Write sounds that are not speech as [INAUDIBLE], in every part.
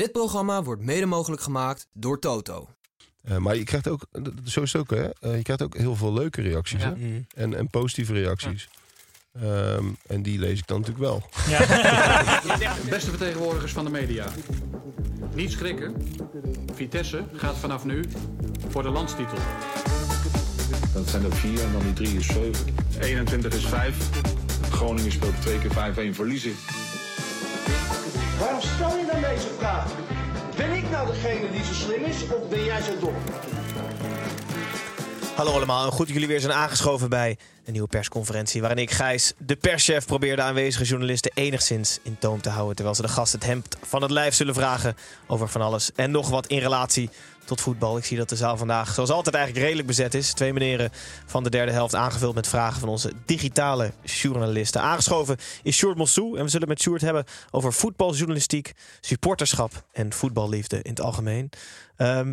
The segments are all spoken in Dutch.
Dit programma wordt mede mogelijk gemaakt door Toto. Uh, maar je krijgt ook, zo is het ook, hè? Uh, je krijgt ook heel veel leuke reacties Ja. hè? En, en positieve reacties. Ehm, en die lees ik dan natuurlijk wel. [LAUGHS] Beste vertegenwoordigers van de media. Niet schrikken. Vitesse gaat vanaf nu voor de landstitel. Dat zijn er vier en dan die drie is zeven. 21 is vijf. Groningen speelt twee keer 5-1 verliezen. Nou degene die zo slim is of ben jij zo dom? Hallo allemaal en goed dat jullie weer zijn aangeschoven bij een nieuwe persconferentie. Waarin ik, Gijs, de perschef, probeer de aanwezige journalisten enigszins in toom te houden. Terwijl ze de gast het hemd van het lijf zullen vragen over van alles en nog wat in relatie tot voetbal. Ik zie dat de zaal vandaag, zoals altijd, eigenlijk redelijk bezet is. Twee meneren van de derde helft aangevuld met vragen van onze digitale journalisten. Aangeschoven is Sjoerd Mossou en we zullen met Sjoerd hebben over voetbaljournalistiek, supporterschap en voetballiefde in het algemeen. Ehm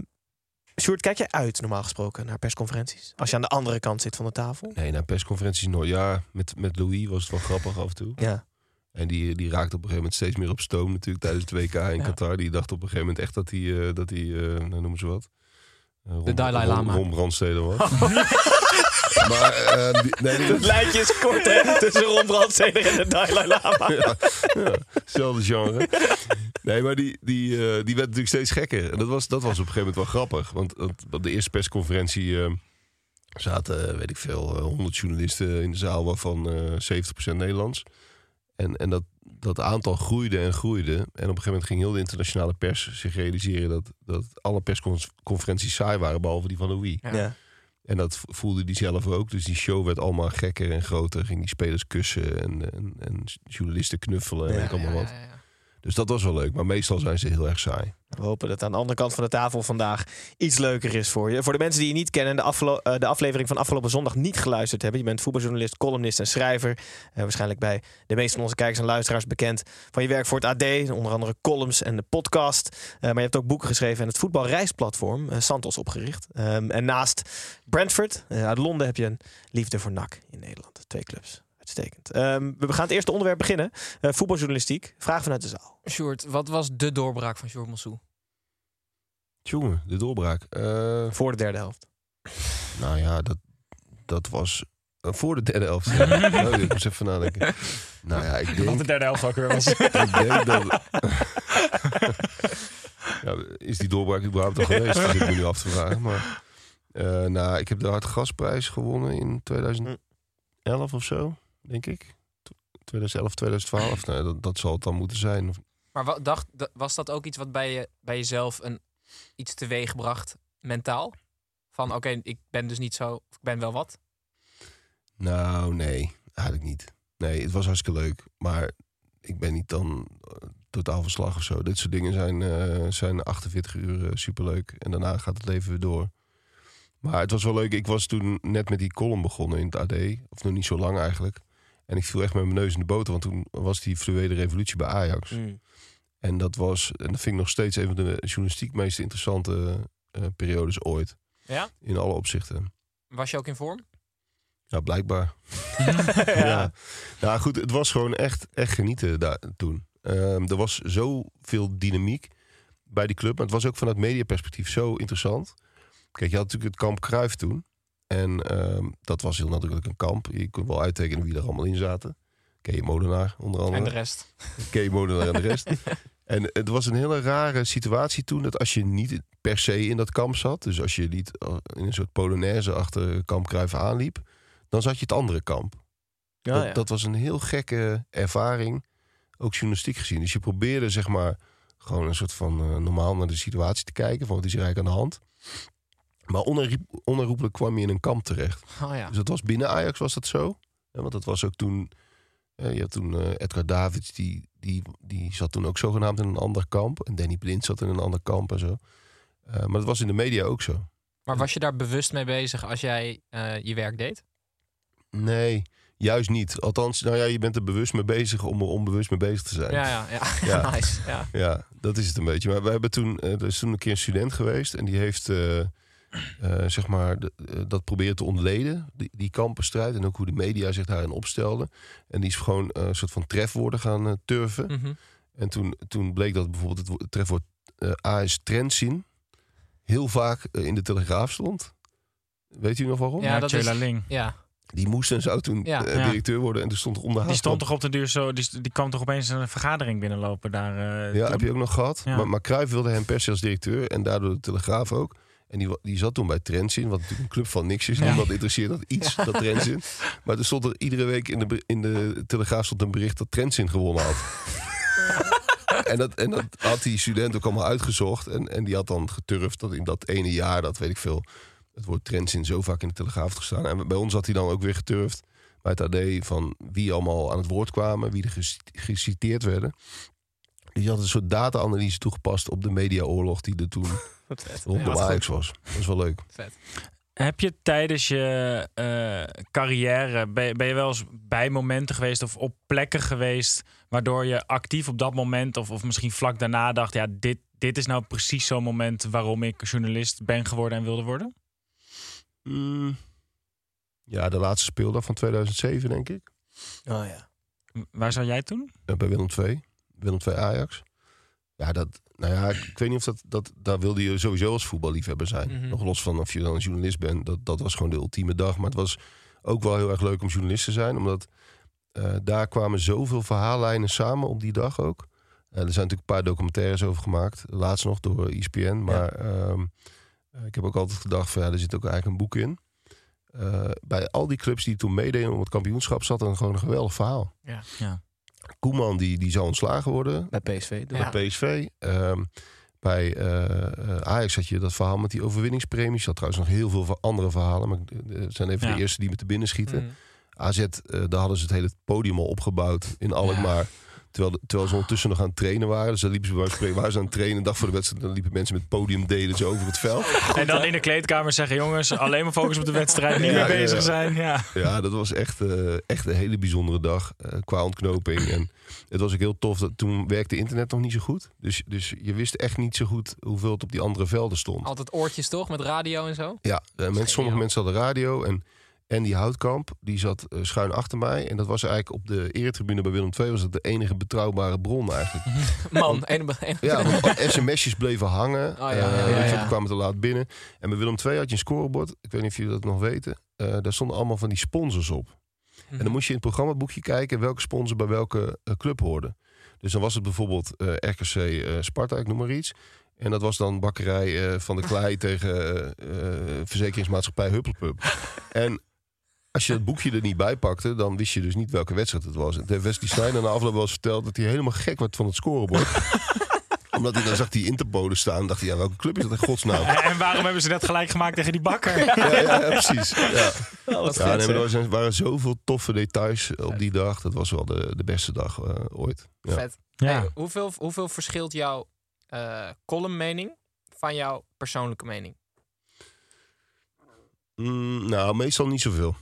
Sjoerd, kijk jij uit normaal gesproken naar persconferenties? Als je aan de andere kant zit van de tafel? Nee, na persconferenties nooit. Ja, met, met Louis was het wel grappig af en toe. Ja. En die, die raakte op een gegeven moment steeds meer op stoom natuurlijk tijdens het WK in Ja. Qatar. Die dacht op een gegeven moment echt dat hij, eh, dat hij eh, nou noemen ze wat? Eh, Ron- Dalai Lama. Ron Brandstede was. [LAUGHS] maar, eh, die- nee, die- Het lijntje is kort hè, [LAUGHS] tussen Ron Brandsteder en de Dalai Lama. ja, ja, hetzelfde genre. Nee, maar die, die, eh, die werd natuurlijk steeds gekker. En dat was, dat was op een gegeven moment wel grappig. Want, want op de eerste persconferentie eh, zaten, eh, weet ik veel, eh, 100 journalisten in de zaal, waarvan eh 70% Nederlands. En, en dat, dat aantal groeide en groeide. En op een gegeven moment ging heel de internationale pers zich realiseren dat, dat alle persconferenties saai waren, behalve die van Louis. Ja. En dat voelde hij zelf ook. Dus die show werd allemaal gekker en groter. Ging die spelers kussen en, en, en journalisten knuffelen en Ja, allemaal wat. Ja, ja, ja. Dus dat was wel leuk. Maar meestal zijn ze heel erg saai. We hopen dat aan de andere kant van de tafel vandaag iets leuker is voor je. Voor de mensen die je niet kennen en eh, de aflevering van afgelopen zondag niet geluisterd hebben. Je bent voetbaljournalist, columnist en schrijver. Eh, waarschijnlijk bij de meeste van onze kijkers en luisteraars bekend van je werk voor het AD. Onder andere columns en de podcast. Eh, maar je hebt ook boeken geschreven en het voetbalreisplatform Santos opgericht. Ehm, en naast Brentford uit Londen heb je een liefde voor NAC in Nederland. Twee clubs. Uitstekend. Ehm, we gaan het eerste onderwerp beginnen. Eh, voetbaljournalistiek. Vraag vanuit de zaal. Sjoerd, wat was de doorbraak van Sjoerd Mossou? Jongen, de doorbraak. Eh, Voor de derde helft. nou ja, dat, dat was eh, voor de derde helft. [LAUGHS] oh, ik moest even nadenken. Nou ja, ik denk, derde helft ook weer was. [LAUGHS] ik denk dat... [LAUGHS] ja, is die doorbraak überhaupt al geweest? Dat zit ik me nu af te vragen. Maar, eh, nou, ik heb de Hartgasprijs gewonnen in 2011 of zo, denk ik. 2011, 2012. Nou, dat, dat zal het dan moeten zijn. Maar wat, dacht, da- was dat ook iets wat bij, je, bij jezelf een, iets teweegbracht mentaal? Van oké, ik ben dus niet zo, of ik ben wel wat. Nou, nee, eigenlijk niet. Nee, het was hartstikke leuk. Maar ik ben niet dan eh, totaal verslag of zo. Dit soort dingen zijn, eh, zijn 48 uur eh, superleuk. En daarna gaat het leven weer door. Maar het was wel leuk. Ik was toen net met die column begonnen in het AD. Of nog niet zo lang eigenlijk. En ik viel echt met mijn neus in de boter. Want toen was die fluwele revolutie bij Ajax. Mm. En dat was, en dat vind ik nog steeds een van de journalistiek meest interessante eh, periodes ooit. Ja? In alle opzichten. Was je ook in vorm? Ja, blijkbaar. [LAUGHS] ja. Nou goed, het was gewoon echt, echt genieten daar toen. Ehm, er was zoveel dynamiek bij die club. Maar het was ook vanuit mediaperspectief zo interessant. Kijk, je had natuurlijk het kamp Kruif toen. En ehm, dat was heel natuurlijk een kamp. Je kon wel uittekenen wie er allemaal in zaten. Kees Molenaar onder andere. En de rest? [LAUGHS] Kees Molenaar en de rest. [LAUGHS] En het was een hele rare situatie toen... dat als je niet per se in dat kamp zat... dus als je niet eh, in een soort polonaise achter kamp Kruif aanliep... dan zat je het andere kamp. Ja, dat, ja. dat was een heel gekke ervaring, ook journalistiek gezien. Dus je probeerde zeg maar gewoon een soort van eh, normaal naar de situatie te kijken... van wat is er eigenlijk aan de hand. Maar onherriep- onherroepelijk kwam je in een kamp terecht. Oh ja. Dus dat was binnen Ajax was dat zo. Ja, want dat was ook toen... eh, je had toen eh, Edgar Davids, die, die, die zat toen ook zogenaamd in een ander kamp. En Danny Blind zat in een ander kamp en zo. Eh, maar dat was in de media ook zo. Maar was je daar bewust mee bezig als jij je werk deed? Nee, juist niet. Althans, nou ja, je bent er bewust mee bezig om er onbewust mee bezig te zijn. Ja, ja, ja. Ja. [LAUGHS] nice. Ja. Ja, dat is het een beetje. Maar we hebben toen, er is toen een keer een student geweest en die heeft, zeg maar, de- eh, dat proberen te ontleden, die, die kampenstrijd en ook hoe de media zich daarin opstelden. En die is gewoon eh, een soort van trefwoorden gaan eh, turven. Mhm. En toen, toen bleek dat bijvoorbeeld het, wo- het trefwoord eh AS Trendzin heel vaak eh, in de Telegraaf stond. Weet u nog waarom? Ja, dat is- Tjöla Ling. ja. Die moest en zou toen Ja. eh, Ja. directeur worden en toen stond er Die stond toch op de duur zo, die, die kwam toch opeens een vergadering binnenlopen daar. eh, Ja, toen? heb je ook nog gehad. Ja. Maar, maar Cruijff wilde hem per se als directeur en daardoor de Telegraaf ook. En die, die zat toen bij Trendzin, wat natuurlijk een club van niks is. Niemand interesseert dat iets, dat Trendzin. Maar er stond er iedere week in de, in de Telegraaf stond een bericht dat Trendzin gewonnen had. [LAUGHS] en, dat, en dat had die student ook allemaal uitgezocht. En, en die had dan geturfd dat in dat ene jaar, dat weet ik veel, het woord Trendzin zo vaak in de Telegraaf gestaan. En bij ons had hij dan ook weer geturfd bij het AD van wie allemaal aan het woord kwamen, wie er gec- geciteerd werden. Je had een soort data-analyse toegepast op de mediaoorlog die er toen [LAUGHS] rondom wat Ajax was. Dat is wel leuk. Vet. Heb je tijdens je eh, carrière, ben, ben je wel eens bij momenten geweest of op plekken geweest waardoor je actief op dat moment of, of misschien vlak daarna dacht, ja, dit, dit is nou precies zo'n moment waarom ik journalist ben geworden en wilde worden? Mm. Ja, de laatste speeldag van 2007, denk ik. Oh ja. Waar zou jij toen? Bij Willem II. Willem II Ajax. Ja, dat, nou ja, ik, ik weet niet of dat, dat... Daar wilde je sowieso als voetballiefhebber zijn. Mhm. Nog los van of je dan een journalist bent. Dat, dat was gewoon de ultieme dag. Maar het was ook wel heel erg leuk om journalist te zijn. Omdat eh, daar kwamen zoveel verhaallijnen samen op die dag ook. Eh, er zijn natuurlijk een paar documentaires over gemaakt. Laatst nog door ESPN. Maar ehm, eh, ik heb ook altijd gedacht van ja, er zit ook eigenlijk een boek in. Eh, bij al die clubs die toen meededen om het kampioenschap zat er gewoon een geweldig verhaal. Ja. Ja. Koeman die, die zou ontslagen worden Bij PSV. Ja. bij PSV. Ehm, bij eh, eh, Ajax had je dat verhaal met die overwinningspremies. Je had trouwens nog heel veel andere verhalen. Maar eh, het zijn even Ja. de eerste die me te binnen schieten. Mhm. AZ, eh, daar hadden ze het hele podium al opgebouwd in Alkmaar. Terwijl, de- terwijl ze ondertussen nog aan het trainen waren. Dus dan liepen ze bij wijze van spreken, waren ze aan het trainen. Een dag voor de wedstrijd. Dan liepen mensen met podiumdelen zo over het veld. en dan in de kleedkamer zeggen, jongens, alleen maar focus op de wedstrijd, niet Ja, meer bezig ja. zijn. Ja. Ja, dat was echt, eh, echt een hele bijzondere dag eh, qua ontknoping. En het was ook heel tof. Dat toen werkte internet nog niet zo goed. Dus, dus je wist echt niet zo goed hoeveel het op die andere velden stond. Altijd oortjes toch, met radio en zo? Ja, eh, mensen, sommige mensen hadden radio. En, en die Houtkamp, die zat eh, schuin achter mij. En dat was eigenlijk op de eretribune bij Willem II... was dat de enige betrouwbare bron eigenlijk. [LAUGHS] Man, een, Ja, want sms'jes bleven hangen. ja, Eh, ja, ja, kwamen te laat binnen. En bij Willem II had je een scorebord. Ik weet niet of jullie dat nog weten. Eh, daar stonden allemaal van die sponsors op. En dan moest je in het programmaboekje kijken... welke sponsor bij welke club hoorde. Dus dan was het bijvoorbeeld RKC Sparta, ik noem maar iets... En dat was dan bakkerij van de klei [LAUGHS] tegen verzekeringsmaatschappij Huppelpup. [LAUGHS] En als je het boekje er niet bij pakte, dan wist je dus niet welke wedstrijd het was. En de Wesley Sneijder na afloop wel eens verteld dat hij helemaal gek werd van het scorebord. [LAUGHS] Omdat hij dan zag die Interpolen staan en dacht hij, ja, welke club is dat in godsnaam? En, waarom hebben ze net gelijk gemaakt tegen die bakker? Ja, ja, ja, precies. Ja. nee, hè? er waren- zoveel toffe details op die dag. Dat was wel de, de beste dag eh, ooit. Ja. Vet. Ja. Hey, hoeveel, hoeveel verschilt jouw eh columnmening van jouw persoonlijke mening? Mm, nou, meestal niet zoveel.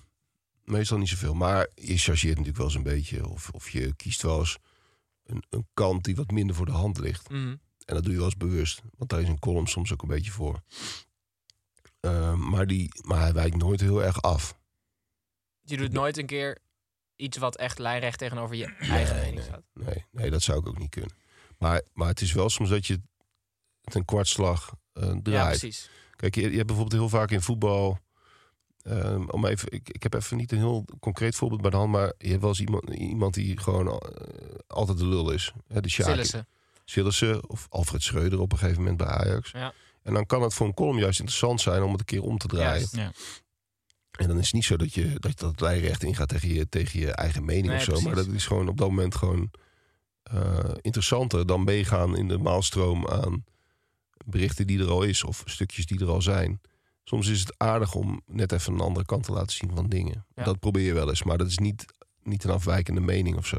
Meestal niet zoveel. Maar je chargeert natuurlijk wel eens een beetje. Of, of je kiest wel eens een, een kant die wat minder voor de hand ligt. Mhm. En dat doe je wel eens bewust. Want daar is een column soms ook een beetje voor. Ehm, maar, die, maar hij wijkt nooit heel erg af. Je doet nooit een keer iets wat echt lijnrecht tegenover je eigen mening staat. Nee, nee, dat zou ik ook niet kunnen. Maar, maar het is wel soms dat je het een kwartslag eh Ja, draait. precies. Kijk, je, je hebt bijvoorbeeld heel vaak in voetbal. Ehm, om even, ik, ik heb even niet een heel concreet voorbeeld bij de hand, maar je hebt wel eens iemand, iemand die gewoon eh, altijd de lul is. Hè, de Sjaak. Sillissen. Of Alfred Schreuder op een gegeven moment bij Ajax. Ja. En dan kan het voor een column juist interessant zijn om het een keer om te draaien. Juist. Ja. En dan is het niet zo dat je dat, dat lijnrecht ingaat tegen je, tegen je eigen mening Nee, of zo. Maar dat is gewoon op dat moment gewoon eh, interessanter dan meegaan in de maalstroom aan berichten die er al is of stukjes die er al zijn. Soms is het aardig om net even een andere kant te laten zien van dingen. Ja. Dat probeer je wel eens, maar dat is niet, niet een afwijkende mening of zo.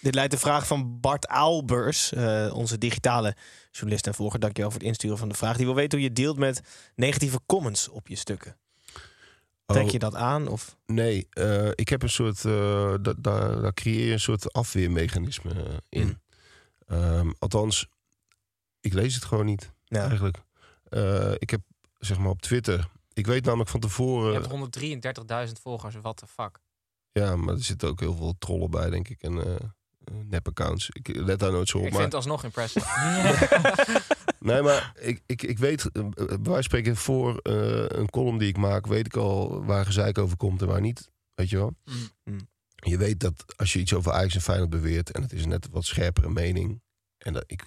Dit leidt de vraag van Bart Aalbers, eh, onze digitale journalist en volger. Dankjewel voor het insturen van de vraag. Die wil weten hoe je dealt met negatieve comments op je stukken. Trek Oh, je dat aan? Of? Nee, eh, ik heb een soort. eh, da- da- daar creëer je een soort afweermechanisme eh, in. Mm. Ehm, althans, ik lees het gewoon niet. Ja. Eigenlijk. Eh, ik heb zeg maar op Twitter. Ik weet namelijk van Je tevoren. hebt 133.000 volgers, what the fuck. Ja, maar er zitten ook heel veel trollen bij, denk ik. En eh, eh, nep-accounts. Ik let daar nooit zo op. Ik maar... vind het alsnog impressive. [LAUGHS] [LAUGHS] Nee, maar ik, ik, ik weet, eh, spreken, voor eh, een column die ik maak, weet ik al waar gezeik over komt en waar niet. Weet je wel? Mm. Mm. Je weet dat als je iets over Ajax en Feyenoord beweert en het is net wat scherpere mening. En dat, ik,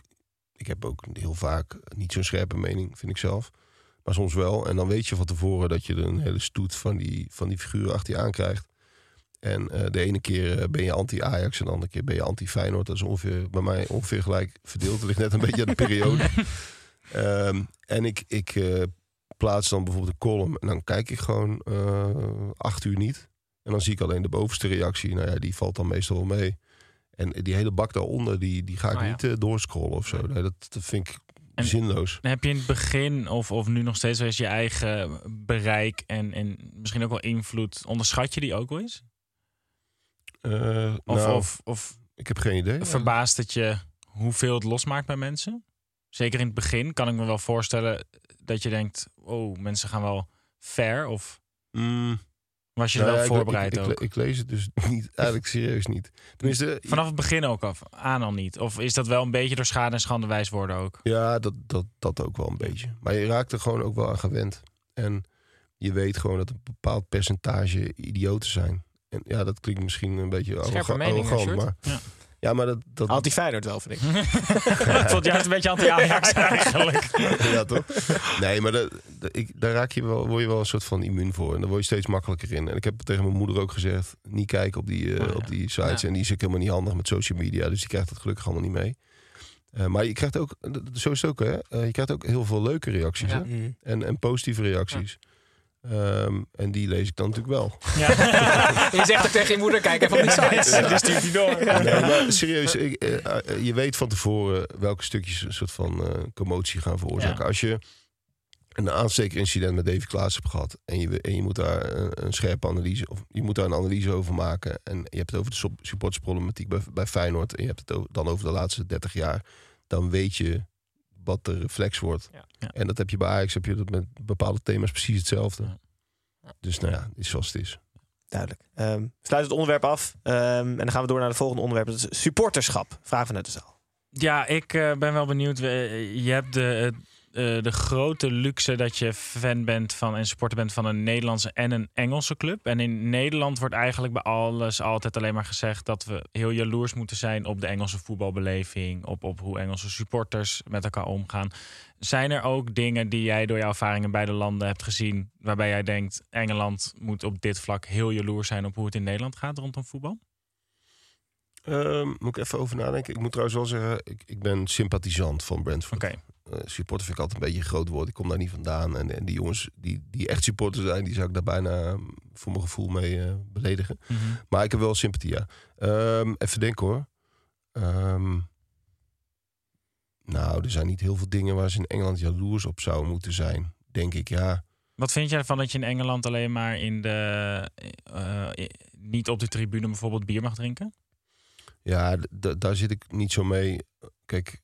ik heb ook heel vaak niet zo'n scherpe mening, vind ik zelf. Maar soms wel. En dan weet je van tevoren dat je er een hele stoet van die, van die figuren achter je aankrijgt. En eh, de ene keer eh, ben je anti-Ajax en de andere keer ben je anti-Feyenoord. Dat is ongeveer, bij mij ongeveer gelijk verdeeld. Het ligt net een beetje aan de periode. [LAUGHS] Ehm, en ik, ik eh, plaats dan bijvoorbeeld een column en dan kijk ik gewoon eh, acht uur niet. En dan zie ik alleen de bovenste reactie. Nou ja, die valt dan meestal wel mee. En die hele bak daaronder, die, die ga ik Ah, ja. niet eh, doorscrollen of zo. Nee, dat, dat vind ik En- zinloos. Heb je in het begin of, of nu nog steeds wel eens je eigen bereik en, en misschien ook wel invloed, onderschat je die ook wel eens? Eh, Of, nou, of, of ik heb geen idee. verbaast het je hoeveel het losmaakt bij mensen? Zeker in het begin kan ik me wel voorstellen dat je denkt, oh, mensen gaan wel ver. Of Mm, was je er nou wel voorbereid ik, ik, ook? ik, lees het dus [LAUGHS] niet, eigenlijk serieus niet. Tenminste, Vanaf het begin ook af, aan al niet? Of is dat wel een beetje door schade en schande wijs worden ook? Ja, dat, dat, dat ook wel een beetje. Maar je raakt er gewoon ook wel aan gewend. En je weet gewoon dat een bepaald percentage idioten zijn. En ja, dat klinkt misschien een beetje arrogant. Maar, Ja. Ja. maar dat... dat Anti-Feyenoord wel, vind ik. ik [LAUGHS] vond het juist een beetje anti-Ajax eigenlijk. ja, toch? Nee, maar dat, dat- ik, daar raak je wel, word je wel een soort van immuun voor. En daar word je steeds makkelijker in. En ik heb tegen mijn moeder ook gezegd... niet kijken op die, eh, Oh, ja. op die sites. Ja. En die is ook helemaal niet handig met social media. Dus die krijgt dat gelukkig allemaal niet mee. Eh, maar je krijgt ook, zo is het ook, hè? Eh, je krijgt ook heel veel leuke reacties. Ja. Hè? Mm. En, en positieve reacties. Ehm, en die lees ik dan natuurlijk wel. [LAUGHS] je zegt ook tegen je moeder, kijk even op die sites. Dus stuurt hij door. Nee, maar serieus, ik, eh, eh, je weet van tevoren welke stukjes een soort van eh, commotie gaan veroorzaken. Ja. Als je een aanstekerincident met Davy Klaas hebt gehad en je, en je moet daar een, een scherpe analyse of je moet daar een analyse over maken en je hebt het over de sup- supportersproblematiek bij, bij Feyenoord en je hebt het dan over de laatste 30 jaar, dan weet je wat de reflex wordt. Ja. Ja. En dat heb je bij Ajax, heb je dat met bepaalde thema's precies hetzelfde. Ja. Dus nou ja, het is zoals het is. Duidelijk. Ehm, we sluiten het onderwerp af. Ehm, en dan gaan we door naar het volgende onderwerp. Dat is supporterschap. Vraag vanuit de zaal. Ja, ik eh, ben wel benieuwd. We- Je hebt de, eh, de grote luxe dat je fan bent van en supporter bent van een Nederlandse en een Engelse club. En in Nederland wordt eigenlijk bij alles altijd alleen maar gezegd dat we heel jaloers moeten zijn op de Engelse voetbalbeleving, op, op hoe Engelse supporters met elkaar omgaan. Zijn er ook dingen die jij door jouw ervaringen in beide landen hebt gezien, waarbij jij denkt Engeland moet op dit vlak heel jaloers zijn op hoe het in Nederland gaat rondom voetbal? Ehm, moet ik even over nadenken. Ik moet trouwens wel zeggen, ik, ik ben sympathisant van Brentford. Oké. Supporter vind ik altijd een beetje een groot woord. Ik kom daar niet vandaan. En, en die jongens die, die echt supporter zijn, die zou ik daar bijna mm, voor mijn gevoel mee eh, beledigen. Mhm. Maar ik heb wel sympathie, ja. Ehm, even denken hoor. Ehm, nou, er zijn niet heel veel dingen waar ze in Engeland jaloers op zouden moeten zijn. Denk ik, ja. Wat vind jij ervan dat je in Engeland alleen maar in de, eh, eh, niet op de tribune bijvoorbeeld bier mag drinken? Ja, daar zit ik niet zo mee. Kijk,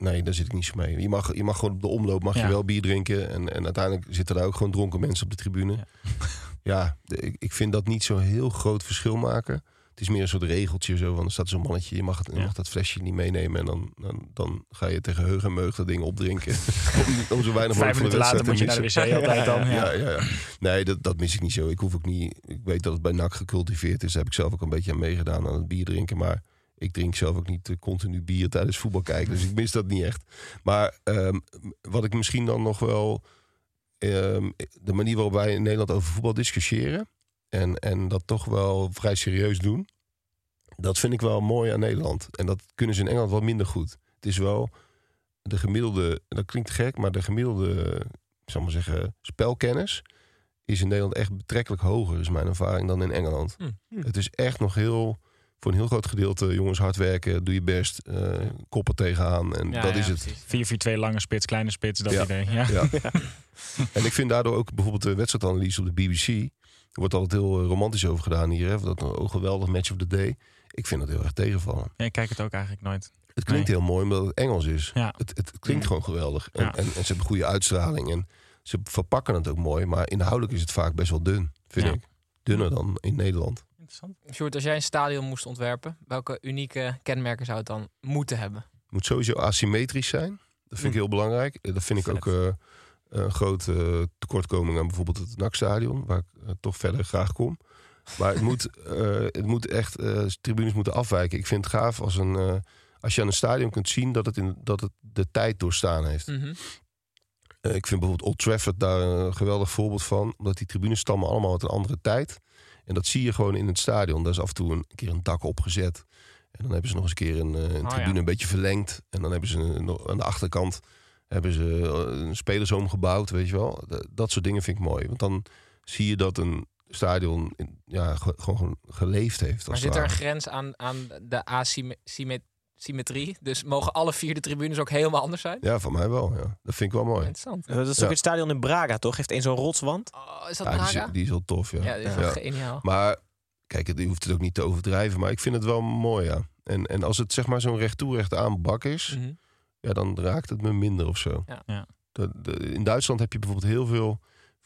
nee, daar zit ik niet zo mee. Je mag, je mag gewoon op de omloop mag Ja. je wel bier drinken. En, en uiteindelijk zitten daar ook gewoon dronken mensen op de tribune. Ja. [LAUGHS] Ja, de- ik, ik vind dat niet zo'n heel groot verschil maken. Het is meer een soort regeltje zo. Want er staat zo'n mannetje, je mag, het, je mag dat flesje niet meenemen. En dan, dan, dan ga je tegen heug en meug dat ding opdrinken. [LAUGHS] om, om zo weinig mogelijk van de later moet je te naar de wc altijd dan. Ja, Ja. ja, ja. Nee, dat, dat mis ik niet zo. Ik hoef ook niet. Ik weet dat het bij NAC gecultiveerd is. Daar heb ik zelf ook een beetje aan meegedaan aan het bier drinken. Maar ik drink zelf ook niet eh, continu bier tijdens voetbal kijken. Dus ik mis dat niet echt. Maar ehm, wat ik misschien dan nog wel. ehm, de manier waarop wij in Nederland over voetbal discussiëren. En, en dat toch wel vrij serieus doen. Dat vind ik wel mooi aan Nederland. En dat kunnen ze in Engeland wat minder goed. Het is wel de gemiddelde. Dat klinkt gek, maar de gemiddelde zal maar zeggen, spelkennis is in Nederland echt betrekkelijk hoger, is mijn ervaring, dan in Engeland. Hm. Het is echt nog heel, voor een heel groot gedeelte, jongens, hard werken, doe je best, eh, koppen tegenaan en Ja, dat ja, is het. precies. 4-4-2 lange spits, kleine spits, dat Ja. idee. Ja. Ja. [LAUGHS] [LAUGHS] en ik vind daardoor ook bijvoorbeeld de wedstrijdanalyse op de BBC, er wordt altijd heel eh, romantisch over gedaan hier, hè, dat een geweldig match of the day. Ik vind dat heel erg tegenvallen. Ja, ik kijk het ook eigenlijk nooit. Het klinkt Nee. heel mooi omdat het Engels is. Ja. Het, het klinkt gewoon geweldig. En, Ja. en, en ze hebben goede uitstraling. En ze verpakken het ook mooi. Maar inhoudelijk is het vaak best wel dun, vind Ja. ik. Dunner dan in Nederland. Interessant. Sjoerd, als jij een stadion moest ontwerpen, welke unieke kenmerken zou het dan moeten hebben? Het moet sowieso asymmetrisch zijn. Dat vind ik Mm. heel belangrijk. Eh, Dat vind ik ook eh, een grote tekortkoming aan bijvoorbeeld het NAC-stadion. Waar ik eh, toch verder graag kom. Maar het [LAUGHS] moet, eh, het moet echt, eh, tribunes moeten afwijken. Ik vind het gaaf als, een, eh, als je aan een stadion kunt zien dat het, in, dat het de tijd doorstaan heeft. Mhm. Eh, ik vind bijvoorbeeld Old Trafford daar een geweldig voorbeeld van. Omdat die tribunes stammen allemaal uit een andere tijd. En dat zie je gewoon in het stadion. Daar is af en toe een, keer een dak opgezet. En dan hebben ze nog eens een keer een, eh, Oh, tribune ja. een beetje verlengd. En dan hebben ze een- aan de achterkant hebben ze eh, een spelersoom gebouwd, weet je wel. Dat, soort dingen vind ik mooi. Want dan zie je dat een stadion ja, ge- gewoon geleefd heeft. Maar zit er een grens aan, aan de asymmetrie? Dus mogen alle vier de tribunes ook helemaal anders zijn? Ja, van mij wel. Ja. Dat vind ik wel mooi. Interessant. Dat is Ja. ook het stadion in Braga, toch? Heeft één zo'n rotswand. Oh, is dat Ja, die, Braga? is, die is wel tof, ja. Ja, die is Ja. wel geniaal. Maar kijk, het- je hoeft het ook niet te overdrijven. Maar ik vind het wel mooi, ja. En, en als het zeg maar zo'n recht toe recht aan bak is... Mhm. ja, dan raakt het me minder of zo. Ja. Ja. De, de- in Duitsland heb je bijvoorbeeld heel veel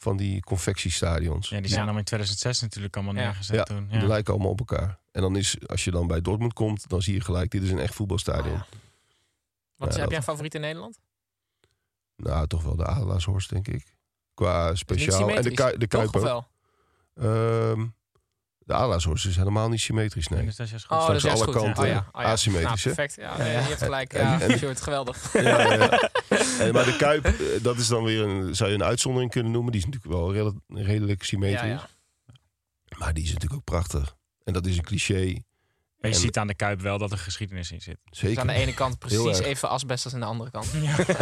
van die confectiestadions. Ja, die zijn Ja. dan in 2006 natuurlijk allemaal Ja. neergezet Ja, toen. Die lijken allemaal op elkaar. En dan is, als je dan bij Dortmund komt, dan zie je gelijk, dit is een echt voetbalstadion. Ja. Wat is, Ja, heb dat- jij een favoriet in Nederland? Nou, toch wel de Adelaarshorst, denk ik. Qua speciaal. En de, kui, de toch, Kuip of ook. wel? Ehm, de Adelaarshorst is helemaal niet symmetrisch, nee. Dus dat is juist goed. Oh, dat is alle goed. kanten Oh, ja. Oh, ja. asymmetrisch? Nou, perfect. Ja, Ja, nee, ja. Je hebt gelijk. Ja, en- geweldig. Ja, ja. En, maar de Kuip, eh, dat is dan weer een, zou je een uitzondering kunnen noemen. Die is natuurlijk wel redelijk symmetrisch. Ja, ja. Maar die is natuurlijk ook prachtig. En dat is een cliché. Maar je En- ziet aan de Kuip wel dat er geschiedenis in zit. Dus Zeker. aan de ene kant precies even asbest als aan de andere kant. [LAUGHS]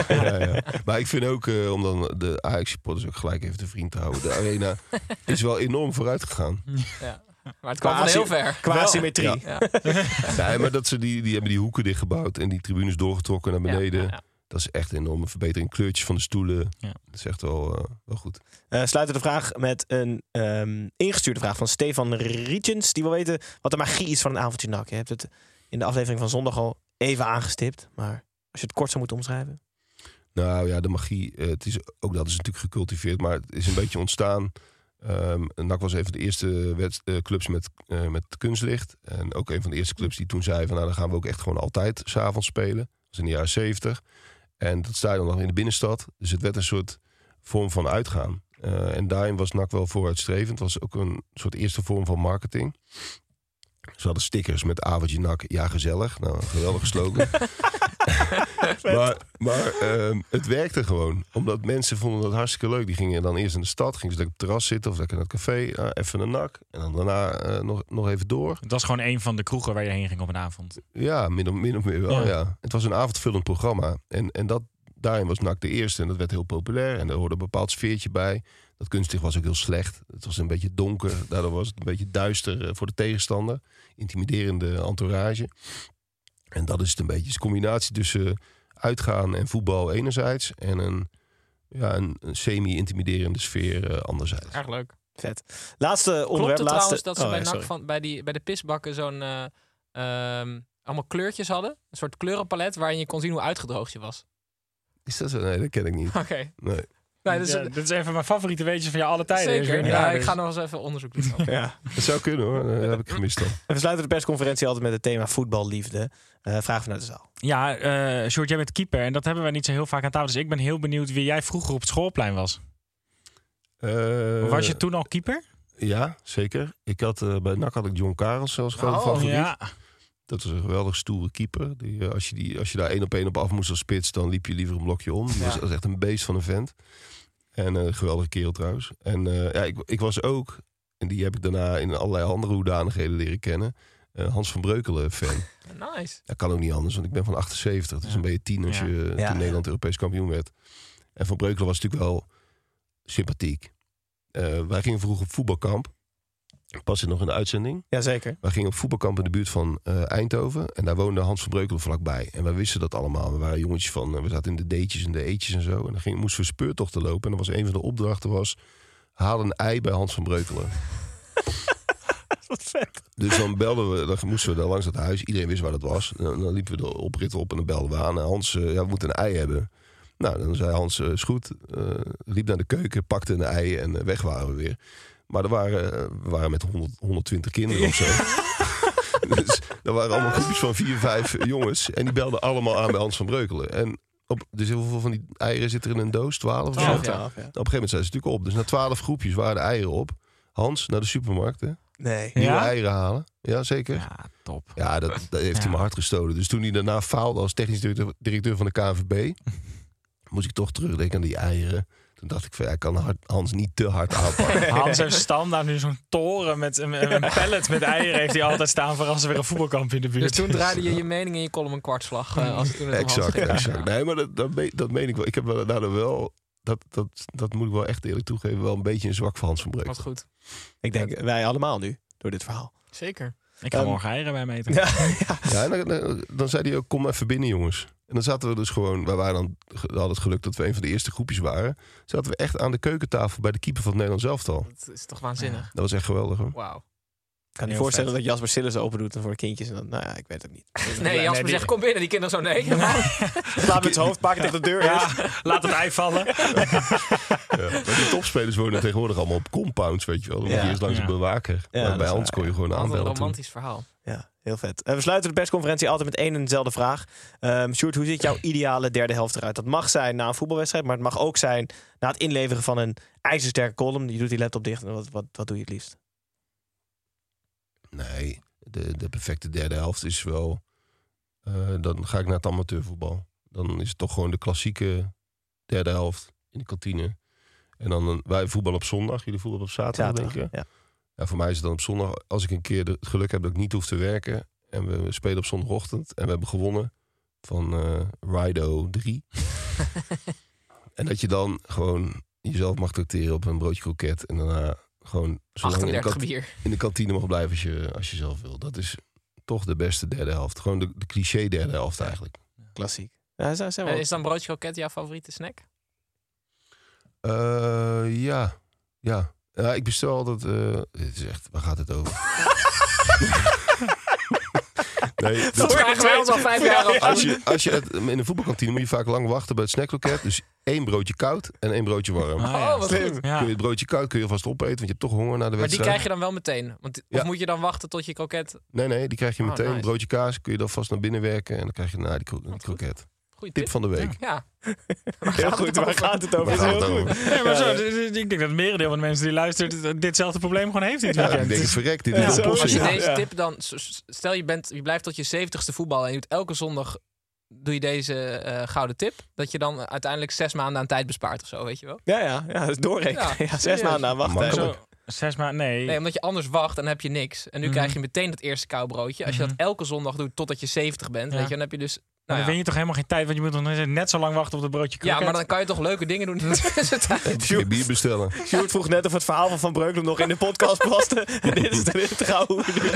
ja, ja. Maar ik vind ook, eh, om dan de Ajax supporters ook gelijk even te vriend te houden. De arena [LAUGHS] is wel enorm vooruit gegaan. Ja. [LAUGHS] Maar het kwam Qua heel ver. Qua Wel. symmetrie. Ja. Ja. [LAUGHS] Nee, maar dat ze die, die hebben die hoeken dichtgebouwd en die tribunes doorgetrokken naar beneden. Ja, ja, ja. Dat is echt een enorme verbetering. Kleurtjes van de stoelen. Ja. Dat is echt wel, eh, wel goed. Eh, sluiten de vraag met een ehm, ingestuurde vraag van Stefan Rietjens. Die wil weten wat de magie is van een avondje nak. Je hebt het in de aflevering van zondag al even aangestipt. Maar als je het kort zou moeten omschrijven. Nou ja, de magie, eh, het is, ook dat is natuurlijk gecultiveerd, maar het is een beetje ontstaan. Ehm NAC was een van de eerste eh, clubs met, eh, met kunstlicht. En ook een van de eerste clubs die toen zei van nou dan gaan we ook echt gewoon altijd s'avonds spelen. Dat was in de jaren zeventig. En dat stadion lag in de binnenstad. Dus het werd een soort vorm van uitgaan. Eh, en daarin was NAC wel vooruitstrevend. Het was ook een soort eerste vorm van marketing. Ze hadden stickers met avondje NAC, ja gezellig. Nou, geweldige slogan. [LAUGHS] [LAUGHS] maar maar ehm, het werkte gewoon. Omdat mensen vonden dat hartstikke leuk. Die gingen dan eerst in de stad, gingen ze lekker op het terras zitten of lekker naar het café. even een nak. En dan daarna eh, nog, nog even door. Het was gewoon een van de kroegen waar je heen ging op een avond. Ja, min of, min of meer wel, Ja. ja. Het was een avondvullend programma. En, en dat, daarin was NAC de eerste. En dat werd heel populair. En er hoorde een bepaald sfeertje bij. Dat kunstlicht was ook heel slecht. Het was een beetje donker. Daardoor was het een beetje duister eh, voor de tegenstander. Intimiderende entourage. En dat is het een beetje. Het is een combinatie tussen uitgaan en voetbal enerzijds. En een, ja, een, een semi-intimiderende sfeer eh, anderzijds. Erg leuk. Vet. Laatste Klopt onderwerp. het laatste... trouwens dat ze Oh, bij, ja, NAC sorry. van, bij, die, bij de pisbakken zo'n eh, ehm, allemaal kleurtjes hadden? Een soort kleurenpalet waarin je kon zien hoe uitgedroogd je was. Is dat zo? Nee, dat ken ik niet. [LAUGHS] Oké. Nee. Nee, dat is, Ja, dit is even mijn favoriete weetje van je alle tijden. Zeker. niet Ja, waar, ik dus. ga nog eens even onderzoek doen. [LAUGHS] Ja. Dat zou kunnen hoor. Dat heb ik gemist dan. En we sluiten de persconferentie altijd met het thema voetballiefde. Eh vraag vanuit de zaal. Ja, eh Sjoerd, jij bent keeper. En dat hebben we niet zo heel vaak aan tafel. Dus ik ben heel benieuwd wie jij vroeger op het schoolplein was. Eh, was je toen al keeper? Ja, zeker. Ik had, eh, bij NAC had ik John Karels zelfs gewoon Oh, favoriet. Ja. Dat was een geweldig stoere keeper. Die, eh, als, je die, als je daar één op één op af moest als spits, dan liep je liever een blokje om. Die Ja. was, was echt een beest van een vent. En eh, een geweldige kerel trouwens. En eh, ja, ik, ik was ook, en die heb ik daarna in allerlei andere hoedanigheden leren kennen, eh, Hans van Breukelen fan. [LAUGHS] Nice. Dat kan ook niet anders, want ik ben van 78. Dus Ja. dan ben je tien als Ja. je Ja. toen Nederland Europees kampioen werd. En Van Breukelen was natuurlijk wel sympathiek. Eh, wij gingen vroeger op voetbalkamp. Pas zit nog in de uitzending. Jazeker. Wij gingen op voetbalkamp in de buurt van eh, Eindhoven. En daar woonde Hans van Breukelen vlakbij. En wij wisten dat allemaal. We waren jongetjes van... eh, we zaten in de D'tjes en de E'tjes en zo. En dan ging, moesten we speurtochten lopen. En dan was een van de opdrachten was... Haal een ei bij Hans van Breukelen. [LAUGHS] Wat vet. Dus dan belden we, dan moesten we daar langs dat huis. Iedereen wist waar dat was. En dan, liepen we de oprit op en dan belden we aan. En Hans, eh, ja, we moeten een ei hebben. Nou, dan zei Hans, is goed. Liep naar de keuken, pakte een ei en weg waren we weer. Maar er waren, eh, we waren met 100, 120 kinderen of zo. [LAUGHS] dus er waren allemaal groepjes van vier, vijf jongens. En die belden allemaal aan bij Hans van Breukelen. En op, dus hoeveel van die eieren zitten er in een doos? Twaalf? of zo? Twaalf, Ja, ja. ja. Op een gegeven moment zijn ze natuurlijk op. Dus na twaalf groepjes waren de eieren op. Hans naar de supermarkt, hè? Nee. Nieuwe Ja? eieren halen. Ja, zeker. Ja, top. Ja, dat, dat heeft hij me hard gestolen. Dus toen hij daarna faalde als technisch directeur, directeur van de KNVB... [LAUGHS] moest ik toch terugdenken aan die eieren. Toen dacht ik van, ja, ik kan Hans niet te hard aanpakken. [LAUGHS] Hans heeft standaard nu zo'n toren met een, een pallet met eieren heeft hij altijd staan voor als er weer een voetbalkamp in de buurt Dus toen draaide je je mening in je column een kwartslag. eh, als het toen het exact, ging. exact. Nee, maar dat, dat, meen, dat meen ik wel. Ik heb wel, daardoor wel... Dat, dat, dat moet ik wel echt eerlijk toegeven. Wel een beetje een zwak voor Hans van Breuk. Wat goed. Ik denk, wij allemaal nu, door dit verhaal. Zeker. Ik ga Ehm, morgen eieren bij meten. [LAUGHS] [LAUGHS] Ja, Ja, en dan, dan, dan zei hij ook, kom even binnen jongens. En dan zaten we dus gewoon, wij waren dan, we hadden het geluk dat we een van de eerste groepjes waren. Zaten we echt aan de keukentafel bij de keeper van het Nederlands elftal. Dat is toch waanzinnig. Dat was echt geweldig hoor. Wauw. Ik kan je voorstellen vet. dat Jasper Sillis open doet voor de kindjes. En dan, nou ja, ik weet het ook niet. Nee, Jasper zegt kom binnen. Die kinderen zo nee. Slaap met zijn hoofd, pakken tegen de deur. Ja, laat het ei vallen. [LAUGHS] Ja. Maar die topspelers wonen [LAUGHS] tegenwoordig allemaal op compounds, weet je wel. Dan moet Ja. je eerst langs Ja. een bewaker. Ja, maar bij waar, kon je gewoon een aanbellen. toen. romantisch verhaal. Ja, heel vet. En we sluiten de persconferentie altijd met één en dezelfde vraag. Ehm Sjoerd, hoe ziet jouw ideale derde helft eruit? Dat mag zijn na een voetbalwedstrijd, maar het mag ook zijn na het inleveren van een ijzersterke column. Je doet die laptop dicht en wat, wat, wat doe je het liefst? Nee, de, de perfecte derde helft is wel... eh, dan ga ik naar het amateurvoetbal. Dan is het toch gewoon de klassieke derde helft in de kantine. En dan een- wij voetballen op zondag, jullie voetballen op zaterdag, denk ik. ja. Ja, voor mij is het dan op zondag, als ik een keer het geluk heb dat ik niet hoef te werken. En we spelen op zondagochtend en we hebben gewonnen van eh Rido 3. [LAUGHS] en dat je dan gewoon jezelf mag tracteren op een broodje kroket. En daarna gewoon zo lang in de, 38 kant- bier. in de kantine mag blijven als je, als je zelf wil. Dat is toch de beste derde helft. Gewoon de, de cliché derde helft eigenlijk. Klassiek. Ja, zijn, zijn wel- Eh, Is dan broodje kroket jouw favoriete snack? Eh, ja, ja. Ja, ik bestel altijd... eh, dit is echt... Waar gaat het over? [LAUGHS] nee, dat- vragen wij ons al vijf jaar af. Als je, als je het, in een voetbalkantine moet je vaak lang wachten bij het snackloket. Dus één broodje koud en één broodje warm. Ah, ja. Oh, goed. Ja. Kun je het broodje koud kun je alvast opeten, want je hebt toch honger na de Maar die wedstrijd. krijg je dan wel meteen? Want, of Ja. moet je dan wachten tot je kroket... Nee, nee, die krijg je Oh, meteen. nice. Broodje kaas kun je dan vast naar binnen werken en dan krijg je na die, kro- die kroket. Goeie Tip tip. van de week. Ja. Heel goed, waar gaat het over? Gaat het Heel over? goed. Maar zo, Ja, d- d- ik denk dat het merendeel van de mensen die luisteren ditzelfde probleem gewoon heeft dit Ja, weekend. ik denk, Dus- verrek, dit is Als je deze tip dan... Stel je, bent, je blijft tot je zeventigste voetballen... en je doet elke zondag doe je deze eh, gouden tip... dat je dan uiteindelijk zes maanden aan tijd bespaart of zo, weet je wel? Ja, ja, ja, dat is doorrekenen. Ja, [LAUGHS] Ja, zes maanden aan wachten. Zes maanden, nee. Nee, omdat je anders wacht en dan heb je niks. En nu Mhm. krijg je meteen dat eerste koubroodje. Als je dat Mhm. elke zondag doet totdat je 70 bent, Ja. weet je, dan heb je dus... Nou dan ja. win je toch helemaal geen tijd, want je moet nog net zo lang wachten op het broodje kroket. ja, maar dan kan je toch leuke dingen doen in de tussentijd. Je bier bestellen. [LAUGHS] Sjoerd vroeg net of het verhaal van Van Breukelen nog in de podcast paste. [LAUGHS] En dit is, dit is trouw,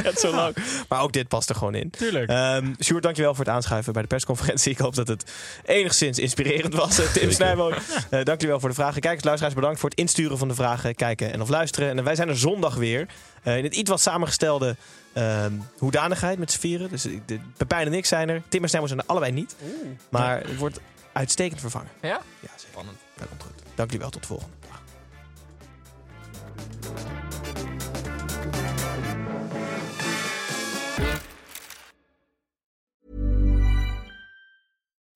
net zo lang. Maar ook dit past er gewoon in. Tuurlijk. Um, Sjoerd, dankjewel voor het aanschuiven bij de persconferentie. Ik hoop dat het enigszins inspirerend was. Eh, Tim Snijboon, uh, dankjewel voor de vragen. Kijkers, luisteraars, bedankt voor het insturen van de vragen. Kijken en of luisteren. En wij zijn er zondag weer. Uh, in het iets wat samengestelde um, hoedanigheid met z'n vieren. Dus de, Pepijn en ik zijn er. Tim en Snijboon zijn er allebei niet. Maar het wordt uitstekend vervangen. Ja? Ja, zeker. Spannend. Dat komt goed. Dank jullie wel. Tot de volgende.